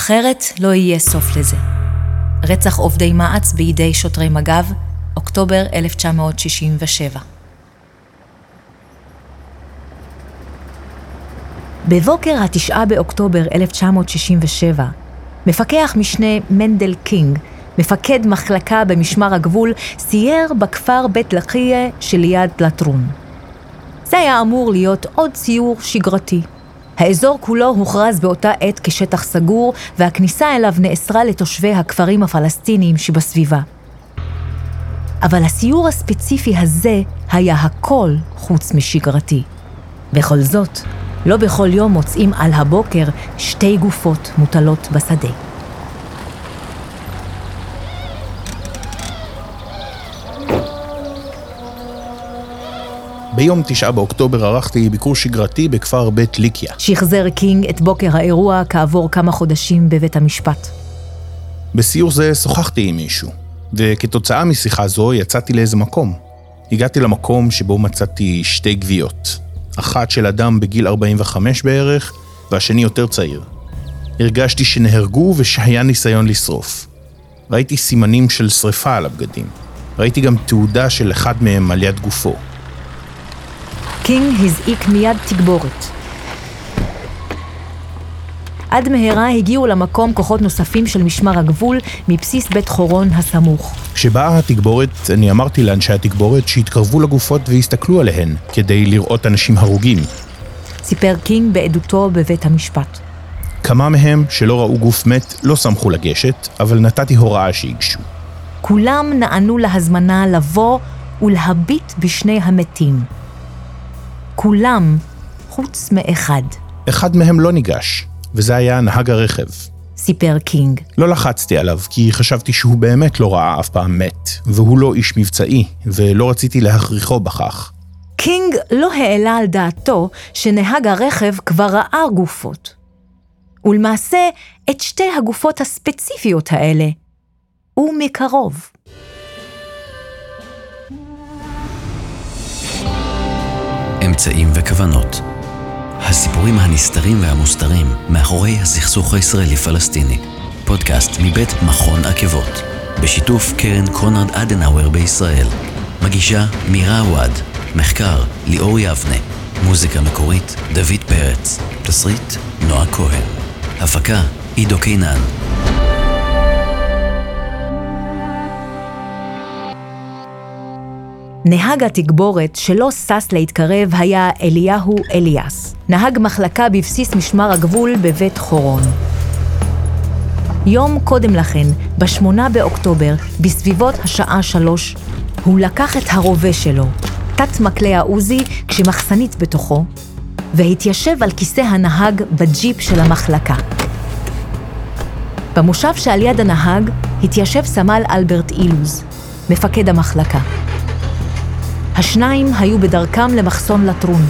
אחרת לא יהיה סוף לזה. רצח עובדי מע"צ בידי שוטרי מג"ב, אוקטובר 1967. בבוקר התשעה באוקטובר 1967, מפקח משנה מנדל קינג, מפקד מחלקה במשמר הגבול, סייר בכפר בית ליקיא שליד לטרון. זה היה אמור להיות עוד סיור שגרתי. האזור כולו הוכרז באותה עת כשטח סגור, והכניסה אליו נאסרה לתושבי הכפרים הפלסטיניים שבסביבה. אבל הסיור הספציפי הזה היה הכל חוץ משגרתי. בכל זאת, לא בכל יום מוצאים על הבוקר שתי גופות מוטלות בשדה. ביום תשעה באוקטובר ערכתי ביקור שגרתי בכפר בית ליקיה. שחזר קינג את בוקר האירוע כעבור כמה חודשים בבית המשפט. בסיור זה שוחחתי עם מישהו, וכתוצאה משיחה זו יצאתי לאיזה מקום. הגעתי למקום שבו מצאתי שתי גוויות, אחת של אדם בגיל 45 בערך, והשני יותר צעיר. הרגשתי שנהרגו ושהיה ניסיון לשרוף. ראיתי סימנים של שריפה על הבגדים. ראיתי גם תעודה של אחד מהם על יד גופו. קינג הזעיק מיד תגבורת. עד מהרה הגיעו למקום כוחות נוספים של משמר הגבול מבסיס בית חורון הסמוך. כשבאה התגבורת, אני אמרתי לאנשי התגבורת שיתקרבו לגופות ויסתכלו עליהן, כדי לראות אנשים הרוגים. סיפר קינג בעדותו בבית המשפט. כמה מהם שלא ראו גוף מת לא שמחו לגשת, אבל נתתי הוראה שיגשו. כולם נענו להזמנה לבוא ולהביט בשני המתים. כולם, חוץ מאחד. אחד מהם לא ניגש, וזה היה נהג הרכב. סיפר קינג. לא לחצתי עליו, כי חשבתי שהוא באמת לא ראה אף פעם מת, והוא לא איש מבצעי, ולא רציתי להכריחו בכך. קינג לא העלה על דעתו שנהג הרכב כבר ראה גופות. ולמעשה, את שתי הגופות הספציפיות האלה, ומקרוב. אמצעים וכוונות. הסיפורים הנסתרים והמוסתרים מאחורי הסכסוך הישראלי-פלסטיני. פודקאסט מבית מכון עקבות, בשיתוף קרן קונרד אדנאוור בישראל. מגישה מירה עווד, מחקר ליאור יבנה, מוזיקה מקורית דוד פרץ, תסריט נועה כהן. הפקה עידו קינן. נהג התגבורת שלא שש להתקרב היה אליהו אליאס, נהג מחלקה בבסיס משמר הגבול בבית חורון. יום קודם לכן, בשמונה באוקטובר, בסביבות השעה שלוש, הוא לקח את הרובה שלו, תת מקלע עוזי כשמחסנית בתוכו, והתיישב על כיסא הנהג בג'יפ של המחלקה. במושב שעל יד הנהג התיישב סמל אלברט אילוז, מפקד המחלקה. השניים היו בדרכם למחסון לטרון.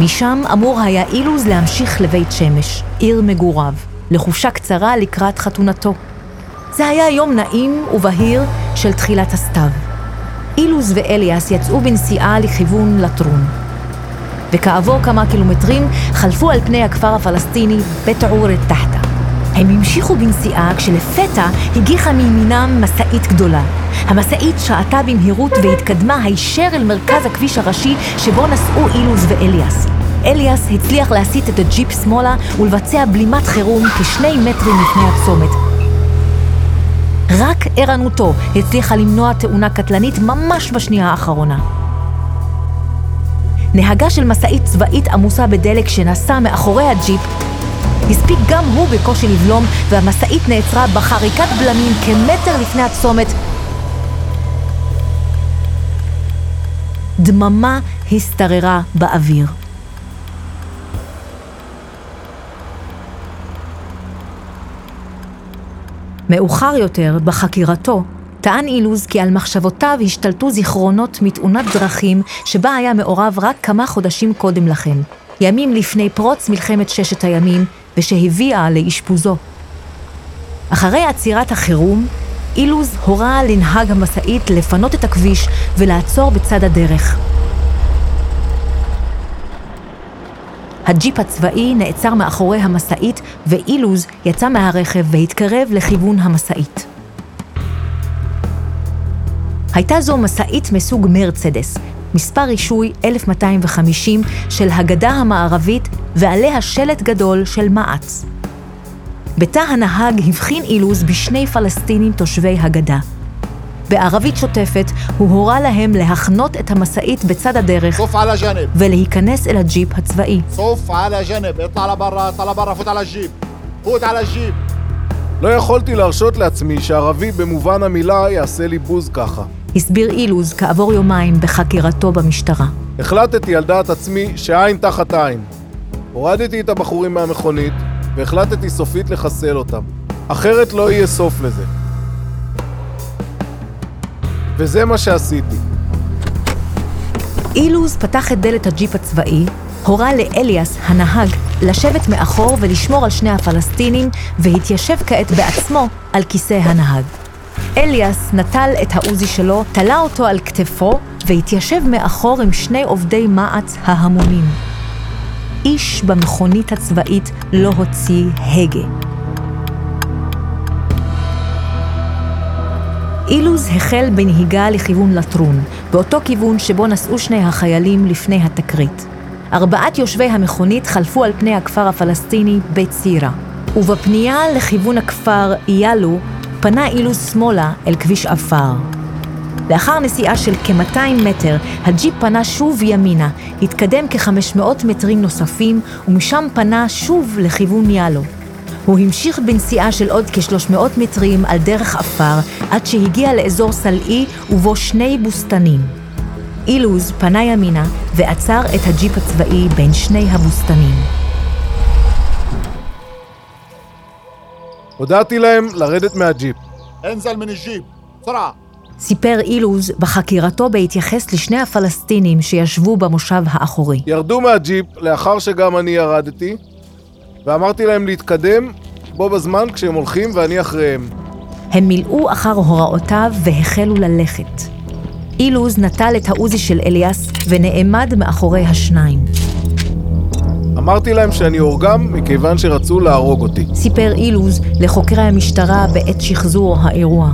משם אמור היה אילוז להמשיך לבית שמש, עיר מגוריו, לחופשה קצרה לקראת חתונתו. זה היה יום נעים ובהיר של תחילת הסתיו. אילוז ואליאס יצאו בנסיעה לכיוון לטרון. וכעבור כמה קילומטרים חלפו על פני הכפר הפלסטיני בית עורת תחתה. הם המשיכו בנסיעה כשלפתע הגיחה מימינם משאית גדולה. המשאית שעטה במהירות והתקדמה הישר אל מרכז הכביש הראשי שבו נסעו אילוז ואליאס. אליאס הצליח להסיט את הג'יפ שמאלה ולבצע בלימת חירום כשני מטרים לפני הצומת. רק ערנותו הצליחה למנוע תאונה קטלנית ממש בשנייה האחרונה. נהגה של משאית צבאית עמוסה בדלק שנסע מאחורי הג'יפ הספיק גם הוא בקושי לבלום, והמשאית נעצרה בחריקת בלמים כמטר לפני הצומת. דממה השתררה באוויר. מאוחר יותר, בחקירתו, טען אילוז כי על מחשבותיו השתלטו זיכרונות מתאונת דרכים שבה היה מעורב רק כמה חודשים קודם לכן, ימים לפני פרוץ מלחמת ששת הימים, ושהביאה לאשפוזו. אחרי עצירת החירום, אילוז הורה לנהג המשאית לפנות את הכביש ולעצור בצד הדרך. הג'יפ הצבאי נעצר מאחורי המשאית, ואילוז יצא מהרכב והתקרב לכיוון המשאית. הייתה זו משאית מסוג מרצדס, מספר רישוי 1250 של הגדה המערבית ועליה שלט גדול של מע"צ. בתא הנהג הבחין אילוז בשני פלסטינים תושבי הגדה. בערבית שוטפת הוא הורה להם להחנות את המשאית בצד הדרך ולהיכנס אל הג'יפ הצבאי. לא יכולתי להרשות לעצמי שערבי במובן המילה יעשה לי בוז ככה. הסביר אילוז כעבור יומיים בחקירתו במשטרה. החלטתי על דעת עצמי שעין תחת עין. הורדתי את הבחורים מהמכונית והחלטתי סופית לחסל אותם. אחרת לא יהיה סוף לזה. וזה מה שעשיתי. אילוז פתח את דלת הג'יפ הצבאי, הורה לאליאס, הנהג, לשבת מאחור ולשמור על שני הפלסטינים, והתיישב כעת בעצמו על כיסא הנהג. אליאס נטל את העוזי שלו, תלה אותו על כתפו, והתיישב מאחור עם שני עובדי מע"צ ההמונים. איש במכונית הצבאית לא הוציא הגה. אילוז החל בנהיגה לכיוון לטרון, באותו כיוון שבו נסעו שני החיילים לפני התקרית. ארבעת יושבי המכונית חלפו על פני הכפר הפלסטיני בית סירה, ובפנייה לכיוון הכפר איילו פנה אילוז שמאלה אל כביש עפר. לאחר נסיעה של כ-200 מטר, הג'יפ פנה שוב ימינה, התקדם כ-500 מטרים נוספים, ומשם פנה שוב לכיוון יאלו. הוא המשיך בנסיעה של עוד כ-300 מטרים על דרך עפר, עד שהגיע לאזור סלעי ובו שני בוסתנים. אילוז פנה ימינה ועצר את הג'יפ הצבאי בין שני הבוסתנים. הודעתי להם לרדת מהג'יפ. אין זלמני ג'יפ, סרעה. סיפר אילוז בחקירתו בהתייחס לשני הפלסטינים שישבו במושב האחורי. ירדו מהג'יפ לאחר שגם אני ירדתי, ואמרתי להם להתקדם בו בזמן כשהם הולכים ואני אחריהם. הם מילאו אחר הוראותיו והחלו ללכת. אילוז נטל את העוזי של אליאס ונעמד מאחורי השניים. אמרתי להם שאני אורגם מכיוון שרצו להרוג אותי. סיפר אילוז לחוקרי המשטרה בעת שחזור האירוע.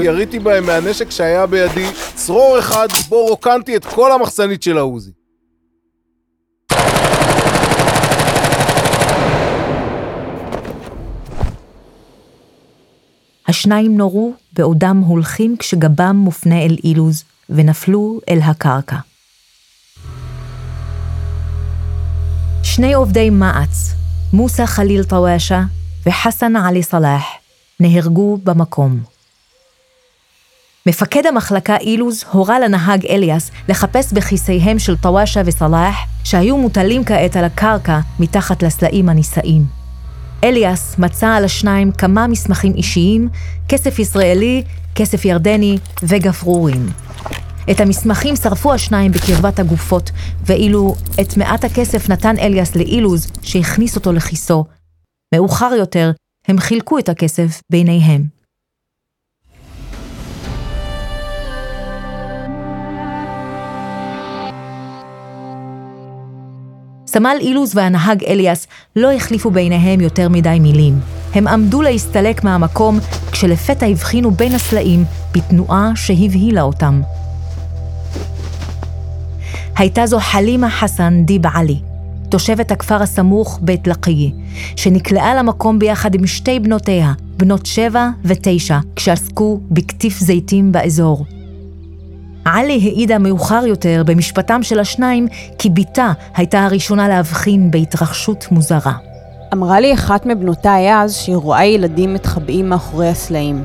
ויריתי בהם מהנשק שהיה בידי צרור אחד בו רוקנתי את כל המחסנית של העוזי. השניים נורו בעודם הולכים כשגבם מופנה אל אילוז, ונפלו אל הקרקע. שני עובדי מע"צ, מוסא חליל טוואשה וחסן עלי סלאח, נהרגו במקום. מפקד המחלקה אילוז הורה לנהג אליאס לחפש בכיסיהם של טוואשה וסלאח, שהיו מוטלים כעת על הקרקע מתחת לסלעים הנישאים. אליאס מצא על השניים כמה מסמכים אישיים, כסף ישראלי, כסף ירדני וגפרורים. את המסמכים שרפו השניים בקרבת הגופות, ואילו את מעט הכסף נתן אליאס לאילוז, שהכניס אותו לכיסו. מאוחר יותר, הם חילקו את הכסף ביניהם. סמל אילוז והנהג אליאס לא החליפו ביניהם יותר מדי מילים. הם עמדו להסתלק מהמקום, כשלפתע הבחינו בין הסלעים בתנועה שהבהילה אותם. הייתה זו חלימה חסן דיב עלי, תושבת הכפר הסמוך בית לקיה, שנקלעה למקום ביחד עם שתי בנותיה, בנות שבע ותשע, כשעסקו בקטיף זיתים באזור. עלי העידה מאוחר יותר במשפטם של השניים כי בתה הייתה הראשונה להבחין בהתרחשות מוזרה. אמרה לי אחת מבנותיי אז שהיא רואה ילדים מתחבאים מאחורי הסלעים.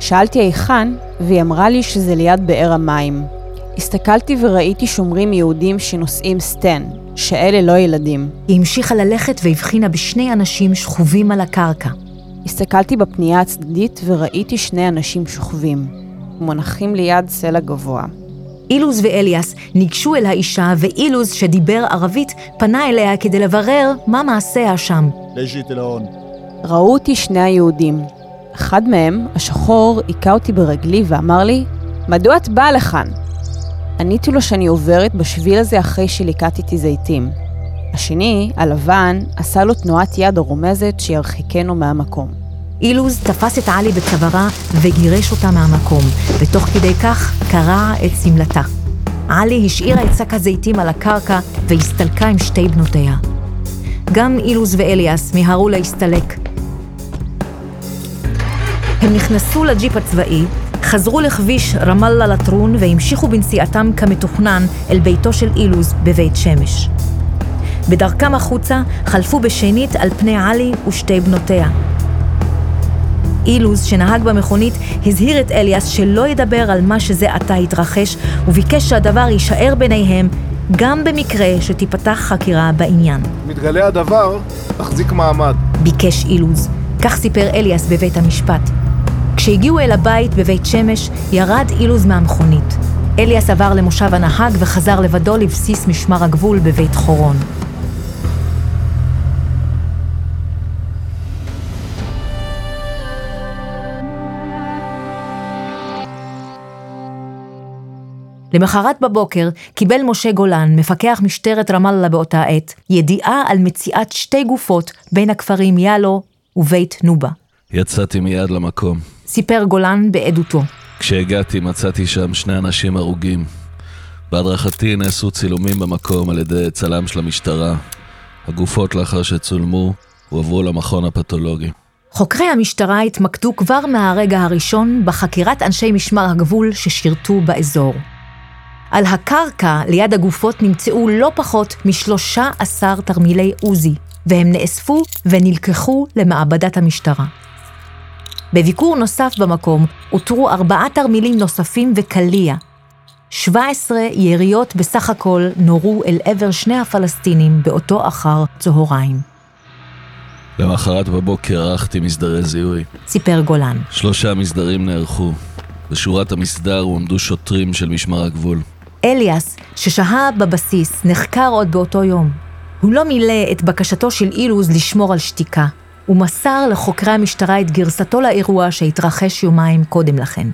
שאלתי היכן, והיא אמרה לי שזה ליד באר המים. הסתכלתי וראיתי שומרים יהודים שנושאים סטן, שאלה לא ילדים. היא המשיכה ללכת והבחינה בשני אנשים שכובים על הקרקע. הסתכלתי בפנייה הצדדית וראיתי שני אנשים שוכבים, מונחים ליד סלע גבוה. אילוז ואליאס ניגשו אל האישה, ואילוז, שדיבר ערבית, פנה אליה כדי לברר מה מעשיה שם. ראו אותי שני היהודים. אחד מהם, השחור, היכה אותי ברגלי ואמר לי, מדוע את באה לכאן? עניתי לו שאני עוברת בשביל הזה אחרי שליקטתי זיתים. השני, הלבן, עשה לו תנועת יד הרומזת שירחיקנו מהמקום. אילוז תפס את עלי בצווארה וגירש אותה מהמקום, ותוך כדי כך קרע את שמלתה. עלי השאירה את שק הזיתים על הקרקע והסתלקה עם שתי בנותיה. גם אילוז ואליאס מיהרו להסתלק. הם נכנסו לג'יפ הצבאי, חזרו לכביש רמאללה לטרון והמשיכו בנסיעתם כמתוכנן אל ביתו של אילוז בבית שמש. בדרכם החוצה חלפו בשנית על פני עלי ושתי בנותיה. אילוז, שנהג במכונית, הזהיר את אליאס שלא ידבר על מה שזה עתה התרחש, וביקש שהדבר יישאר ביניהם, גם במקרה שתיפתח חקירה בעניין. מתגלה הדבר, תחזיק מעמד. ביקש אילוז, כך סיפר אליאס בבית המשפט. כשהגיעו אל הבית בבית שמש, ירד אילוז מהמכונית. אליאס עבר למושב הנהג וחזר לבדו לבסיס משמר הגבול בבית חורון. למחרת בבוקר קיבל משה גולן, מפקח משטרת רמאללה באותה עת, ידיעה על מציאת שתי גופות בין הכפרים יאלו ובית נובה. יצאתי מיד למקום. סיפר גולן בעדותו. כשהגעתי מצאתי שם שני אנשים הרוגים. בהדרכתי נעשו צילומים במקום על ידי צלם של המשטרה. הגופות לאחר שצולמו הועברו למכון הפתולוגי. חוקרי המשטרה התמקדו כבר מהרגע הראשון בחקירת אנשי משמר הגבול ששירתו באזור. על הקרקע ליד הגופות נמצאו לא פחות משלושה עשר תרמילי עוזי, והם נאספו ונלקחו למעבדת המשטרה. בביקור נוסף במקום אותרו ארבעה תרמילים נוספים וקליע. 17 יריות בסך הכל נורו אל עבר שני הפלסטינים באותו אחר צהריים. למחרת בבוקר ערכתי מסדרי זיהוי. סיפר גולן. שלושה מסדרים נערכו. בשורת המסדר הועמדו שוטרים של משמר הגבול. אליאס, ששהה בבסיס, נחקר עוד באותו יום. הוא לא מילא את בקשתו של אילוז לשמור על שתיקה. הוא מסר לחוקרי המשטרה את גרסתו לאירוע שהתרחש יומיים קודם לכן.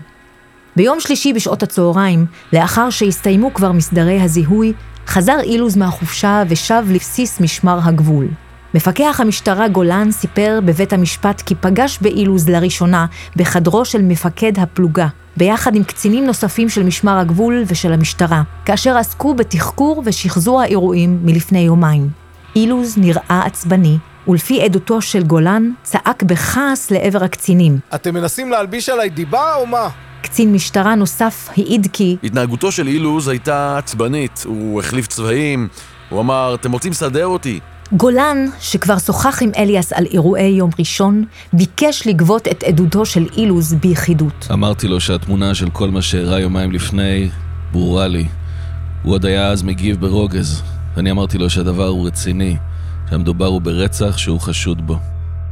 ביום שלישי בשעות הצהריים, לאחר שהסתיימו כבר מסדרי הזיהוי, חזר אילוז מהחופשה ושב לבסיס משמר הגבול. מפקח המשטרה גולן סיפר בבית המשפט כי פגש באילוז לראשונה בחדרו של מפקד הפלוגה, ביחד עם קצינים נוספים של משמר הגבול ושל המשטרה, כאשר עסקו בתחקור ושחזור האירועים מלפני יומיים. אילוז נראה עצבני, ולפי עדותו של גולן, צעק בכעס לעבר הקצינים. אתם מנסים להלביש עליי דיבה או מה? קצין משטרה נוסף העיד כי התנהגותו של אילוז הייתה עצבנית, הוא החליף צבעים, הוא אמר, אתם רוצים לסדר אותי? גולן, שכבר שוחח עם אליאס על אירועי יום ראשון, ביקש לגבות את עדותו של אילוז ביחידות. אמרתי לו שהתמונה של כל מה שאירע יומיים לפני ברורה לי. הוא עוד היה אז מגיב ברוגז, ואני אמרתי לו שהדבר הוא רציני, שהמדובר הוא ברצח שהוא חשוד בו.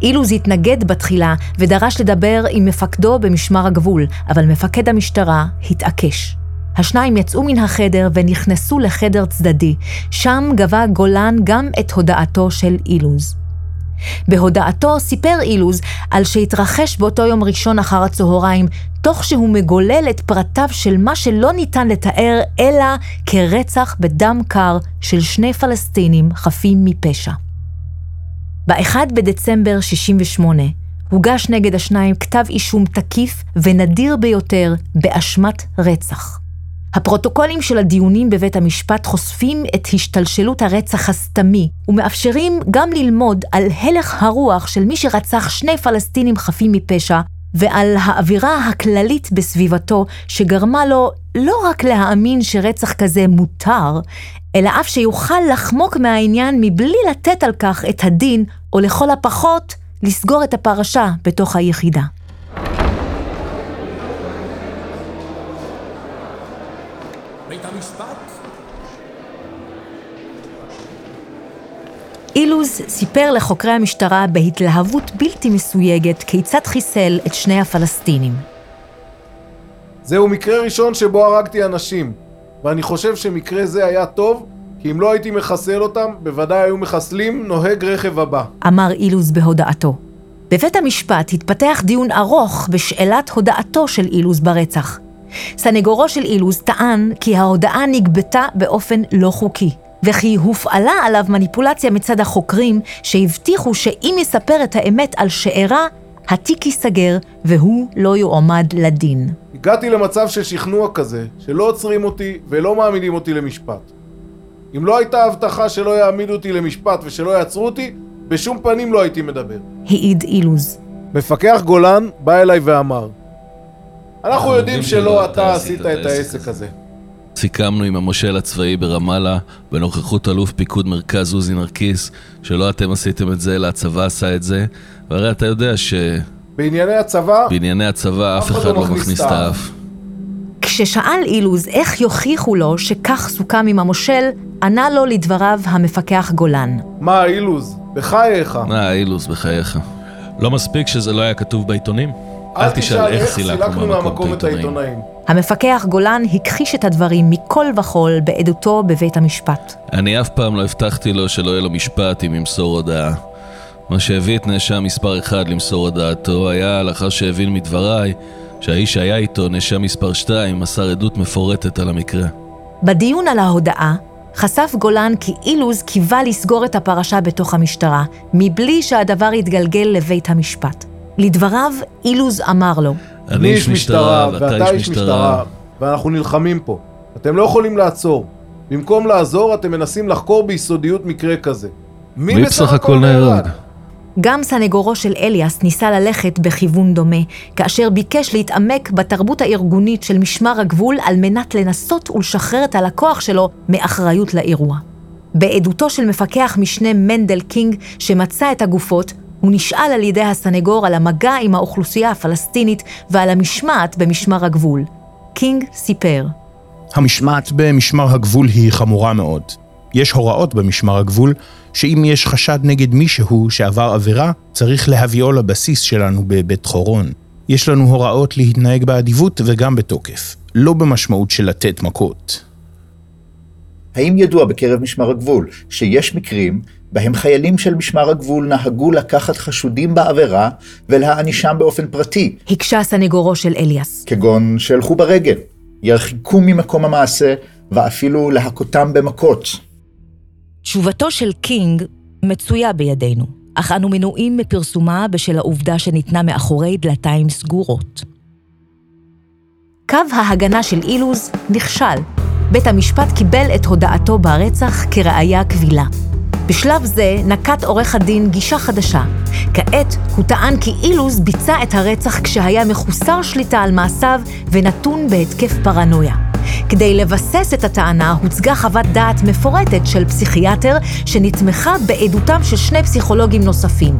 אילוז התנגד בתחילה ודרש לדבר עם מפקדו במשמר הגבול, אבל מפקד המשטרה התעקש. השניים יצאו מן החדר ונכנסו לחדר צדדי, שם גבה גולן גם את הודעתו של אילוז. בהודעתו סיפר אילוז על שהתרחש באותו יום ראשון אחר הצהריים, תוך שהוא מגולל את פרטיו של מה שלא ניתן לתאר אלא כרצח בדם קר של שני פלסטינים חפים מפשע. ב-1 בדצמבר 68 הוגש נגד השניים כתב אישום תקיף ונדיר ביותר באשמת רצח. הפרוטוקולים של הדיונים בבית המשפט חושפים את השתלשלות הרצח הסתמי, ומאפשרים גם ללמוד על הלך הרוח של מי שרצח שני פלסטינים חפים מפשע, ועל האווירה הכללית בסביבתו, שגרמה לו לא רק להאמין שרצח כזה מותר, אלא אף שיוכל לחמוק מהעניין מבלי לתת על כך את הדין, או לכל הפחות, לסגור את הפרשה בתוך היחידה. אילוז סיפר לחוקרי המשטרה בהתלהבות בלתי מסויגת כיצד חיסל את שני הפלסטינים. זהו מקרה ראשון שבו הרגתי אנשים, ואני חושב שמקרה זה היה טוב, כי אם לא הייתי מחסל אותם, בוודאי היו מחסלים נוהג רכב הבא. אמר אילוז בהודעתו. בבית המשפט התפתח דיון ארוך בשאלת הודעתו של אילוז ברצח. סנגורו של אילוז טען כי ההודעה נגבתה באופן לא חוקי, וכי הופעלה עליו מניפולציה מצד החוקרים שהבטיחו שאם יספר את האמת על שאירע, התיק ייסגר והוא לא יועמד לדין. הגעתי למצב של שכנוע כזה, שלא עוצרים אותי ולא מעמידים אותי למשפט. אם לא הייתה הבטחה שלא יעמידו אותי למשפט ושלא יעצרו אותי, בשום פנים לא הייתי מדבר. העיד אילוז. מפקח גולן בא אליי ואמר, אנחנו יודעים שלא אתה עשית את העסק הזה. סיכמנו עם המושל הצבאי ברמאללה, בנוכחות אלוף פיקוד מרכז עוזי נרקיס, שלא אתם עשיתם את זה, אלא הצבא עשה את זה, והרי אתה יודע שבענייני בענייני הצבא, הצבא אף אחד לא מכניס את האף. כששאל אילוז איך יוכיחו לו שכך סוכם עם המושל, ענה לו לדבריו המפקח גולן. מה אילוז? בחייך. אה, אילוס, בחייך. לא מספיק שזה לא היה כתוב בעיתונים? אל תשאל איך סילקנו מהמקום את העיתונאים. המפקח גולן הכחיש את הדברים מכל וכול בעדותו בבית המשפט. אני אף פעם לא הבטחתי לו שלא יהיה לו משפט אם ימסור הודעה. מה שהביא את נאשם מספר 1 למסור הודעתו היה לאחר שהבין מדבריי שהאיש שהיה איתו, נאשם מספר 2, מסר עדות מפורטת על המקרה. בדיון על ההודעה, חשף גולן כי אילוז קיווה לסגור את הפרשה בתוך המשטרה, מבלי שהדבר יתגלגל לבית המשפט. לדבריו, אילוז אמר לו, אני איש משטרה ואתה איש משטרה, ואנחנו נלחמים פה. אתם לא יכולים לעצור. במקום לעזור, אתם מנסים לחקור ביסודיות מקרה כזה. מי בסך הכל נהרג? גם סנגורו של אליאס ניסה ללכת בכיוון דומה, כאשר ביקש להתעמק בתרבות הארגונית של משמר הגבול על מנת לנסות ולשחרר את הלקוח שלו מאחריות לאירוע. בעדותו של מפקח משנה מנדל קינג, שמצא את הגופות, הוא נשאל על ידי הסנגור על המגע עם האוכלוסייה הפלסטינית ועל המשמעת במשמר הגבול. קינג סיפר, המשמעת במשמר הגבול היא חמורה מאוד. יש הוראות במשמר הגבול שאם יש חשד נגד מישהו שעבר עבירה, צריך להביאו לבסיס שלנו בבית חורון. יש לנו הוראות להתנהג באדיבות וגם בתוקף, לא במשמעות של לתת מכות. האם ידוע בקרב משמר הגבול שיש מקרים בהם חיילים של משמר הגבול נהגו לקחת חשודים בעבירה ולהענישם באופן פרטי, הקשה סנגורו של אליאס. כגון שהלכו ברגל, ירחיקו ממקום המעשה ואפילו להכותם במכות? תשובתו של קינג מצויה בידינו, אך אנו מנועים מפרסומה בשל העובדה שניתנה מאחורי דלתיים סגורות. קו ההגנה של אילוז נכשל. בית המשפט קיבל את הודעתו ברצח כראיה קבילה. בשלב זה נקט עורך הדין גישה חדשה. כעת הוא טען כי אילוז ביצע את הרצח כשהיה מחוסר שליטה על מעשיו ונתון בהתקף פרנויה. כדי לבסס את הטענה הוצגה חוות דעת מפורטת של פסיכיאטר שנתמכה בעדותם של שני פסיכולוגים נוספים.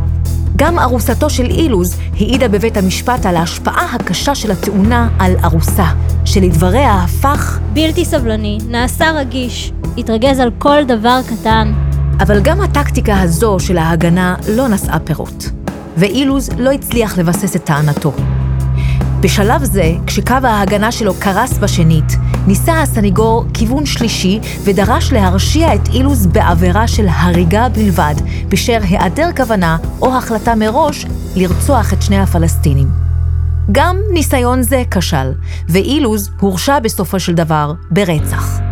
גם ארוסתו של אילוז העידה בבית המשפט על ההשפעה הקשה של התאונה על ארוסה, שלדבריה הפך בלתי סבלני, נעשה רגיש, התרגז על כל דבר קטן. אבל גם הטקטיקה הזו של ההגנה לא נשאה פירות, ואילוז לא הצליח לבסס את טענתו. בשלב זה, כשקו ההגנה שלו קרס בשנית, ניסה הסניגור כיוון שלישי ודרש להרשיע את אילוז בעבירה של הריגה בלבד, בשל היעדר כוונה או החלטה מראש לרצוח את שני הפלסטינים. גם ניסיון זה כשל, ואילוז הורשע בסופו של דבר ברצח.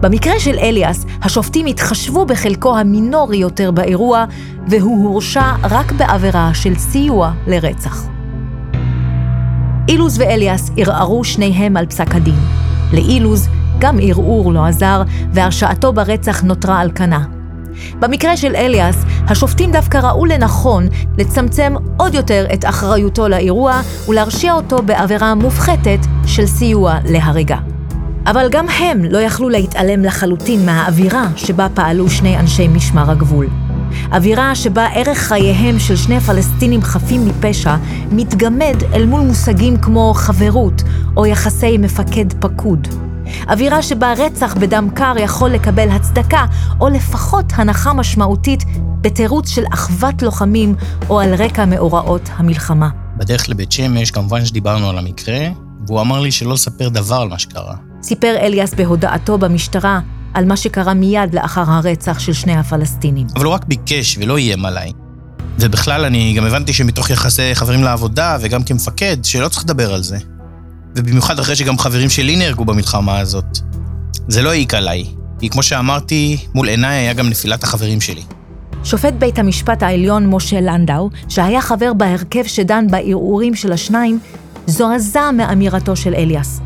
במקרה של אליאס, השופטים התחשבו בחלקו המינורי יותר באירוע, והוא הורשע רק בעבירה של סיוע לרצח. אילוז ואליאס ערערו שניהם על פסק הדין. לאילוז גם ערעור לא עזר, והרשעתו ברצח נותרה על כנה. במקרה של אליאס, השופטים דווקא ראו לנכון לצמצם עוד יותר את אחריותו לאירוע ולהרשיע אותו בעבירה מופחתת של סיוע להריגה. אבל גם הם לא יכלו להתעלם לחלוטין מהאווירה שבה פעלו שני אנשי משמר הגבול. אווירה שבה ערך חייהם של שני פלסטינים חפים מפשע מתגמד אל מול מושגים כמו חברות או יחסי מפקד-פקוד. אווירה שבה רצח בדם קר יכול לקבל הצדקה, או לפחות הנחה משמעותית, בתירוץ של אחוות לוחמים או על רקע מאורעות המלחמה. בדרך לבית שמש, כמובן שדיברנו על המקרה, והוא אמר לי שלא לספר דבר על מה שקרה. סיפר אליאס בהודעתו במשטרה על מה שקרה מיד לאחר הרצח של שני הפלסטינים. אבל הוא רק ביקש ולא איים עליי. ובכלל, אני גם הבנתי שמתוך יחסי חברים לעבודה, וגם כמפקד, שלא צריך לדבר על זה. ובמיוחד אחרי שגם חברים שלי נהרגו במלחמה הזאת. זה לא העיק עליי, כי כמו שאמרתי, מול עיניי היה גם נפילת החברים שלי. שופט בית המשפט העליון משה לנדאו, שהיה חבר בהרכב שדן בערעורים של השניים, זועזע מאמירתו של אליאס.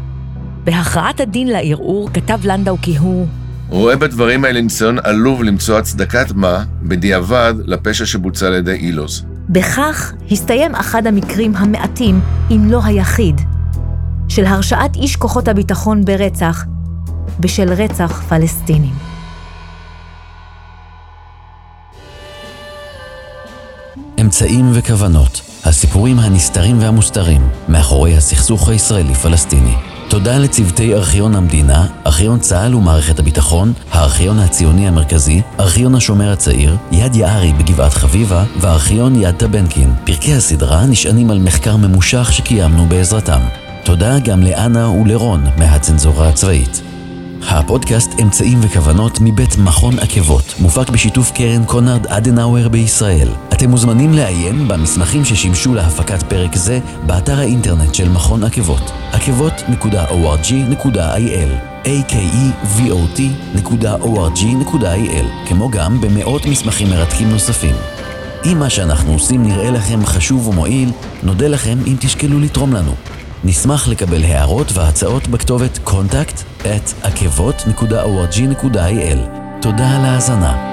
בהכרעת הדין לערעור כתב לנדאו כי הוא רואה בדברים האלה ניסיון עלוב למצוא הצדקת מה, בדיעבד, לפשע שבוצע על ידי אילוז. בכך הסתיים אחד המקרים המעטים, אם לא היחיד, של הרשעת איש כוחות הביטחון ברצח, בשל רצח פלסטינים. אמצעים וכוונות, הסיפורים הנסתרים והמוסתרים, מאחורי הסכסוך הישראלי-פלסטיני. תודה לצוותי ארכיון המדינה, ארכיון צה"ל ומערכת הביטחון, הארכיון הציוני המרכזי, ארכיון השומר הצעיר, יד יערי בגבעת חביבה, וארכיון יד טבנקין. פרקי הסדרה נשענים על מחקר ממושך שקיימנו בעזרתם. תודה גם לאנה ולרון מהצנזורה הצבאית. הפודקאסט אמצעים וכוונות מבית מכון עקבות, מופק בשיתוף קרן קונרד אדנאואר בישראל. אתם מוזמנים לעיין במסמכים ששימשו להפקת פרק זה באתר האינטרנט של מכון עקבות, עקבות.org.il akevot.org.il כמו גם במאות מסמכים מרתקים נוספים. אם מה שאנחנו עושים נראה לכם חשוב ומועיל, נודה לכם אם תשקלו לתרום לנו. נשמח לקבל הערות והצעות בכתובת contact at akevot.org.il. תודה על ההאזנה.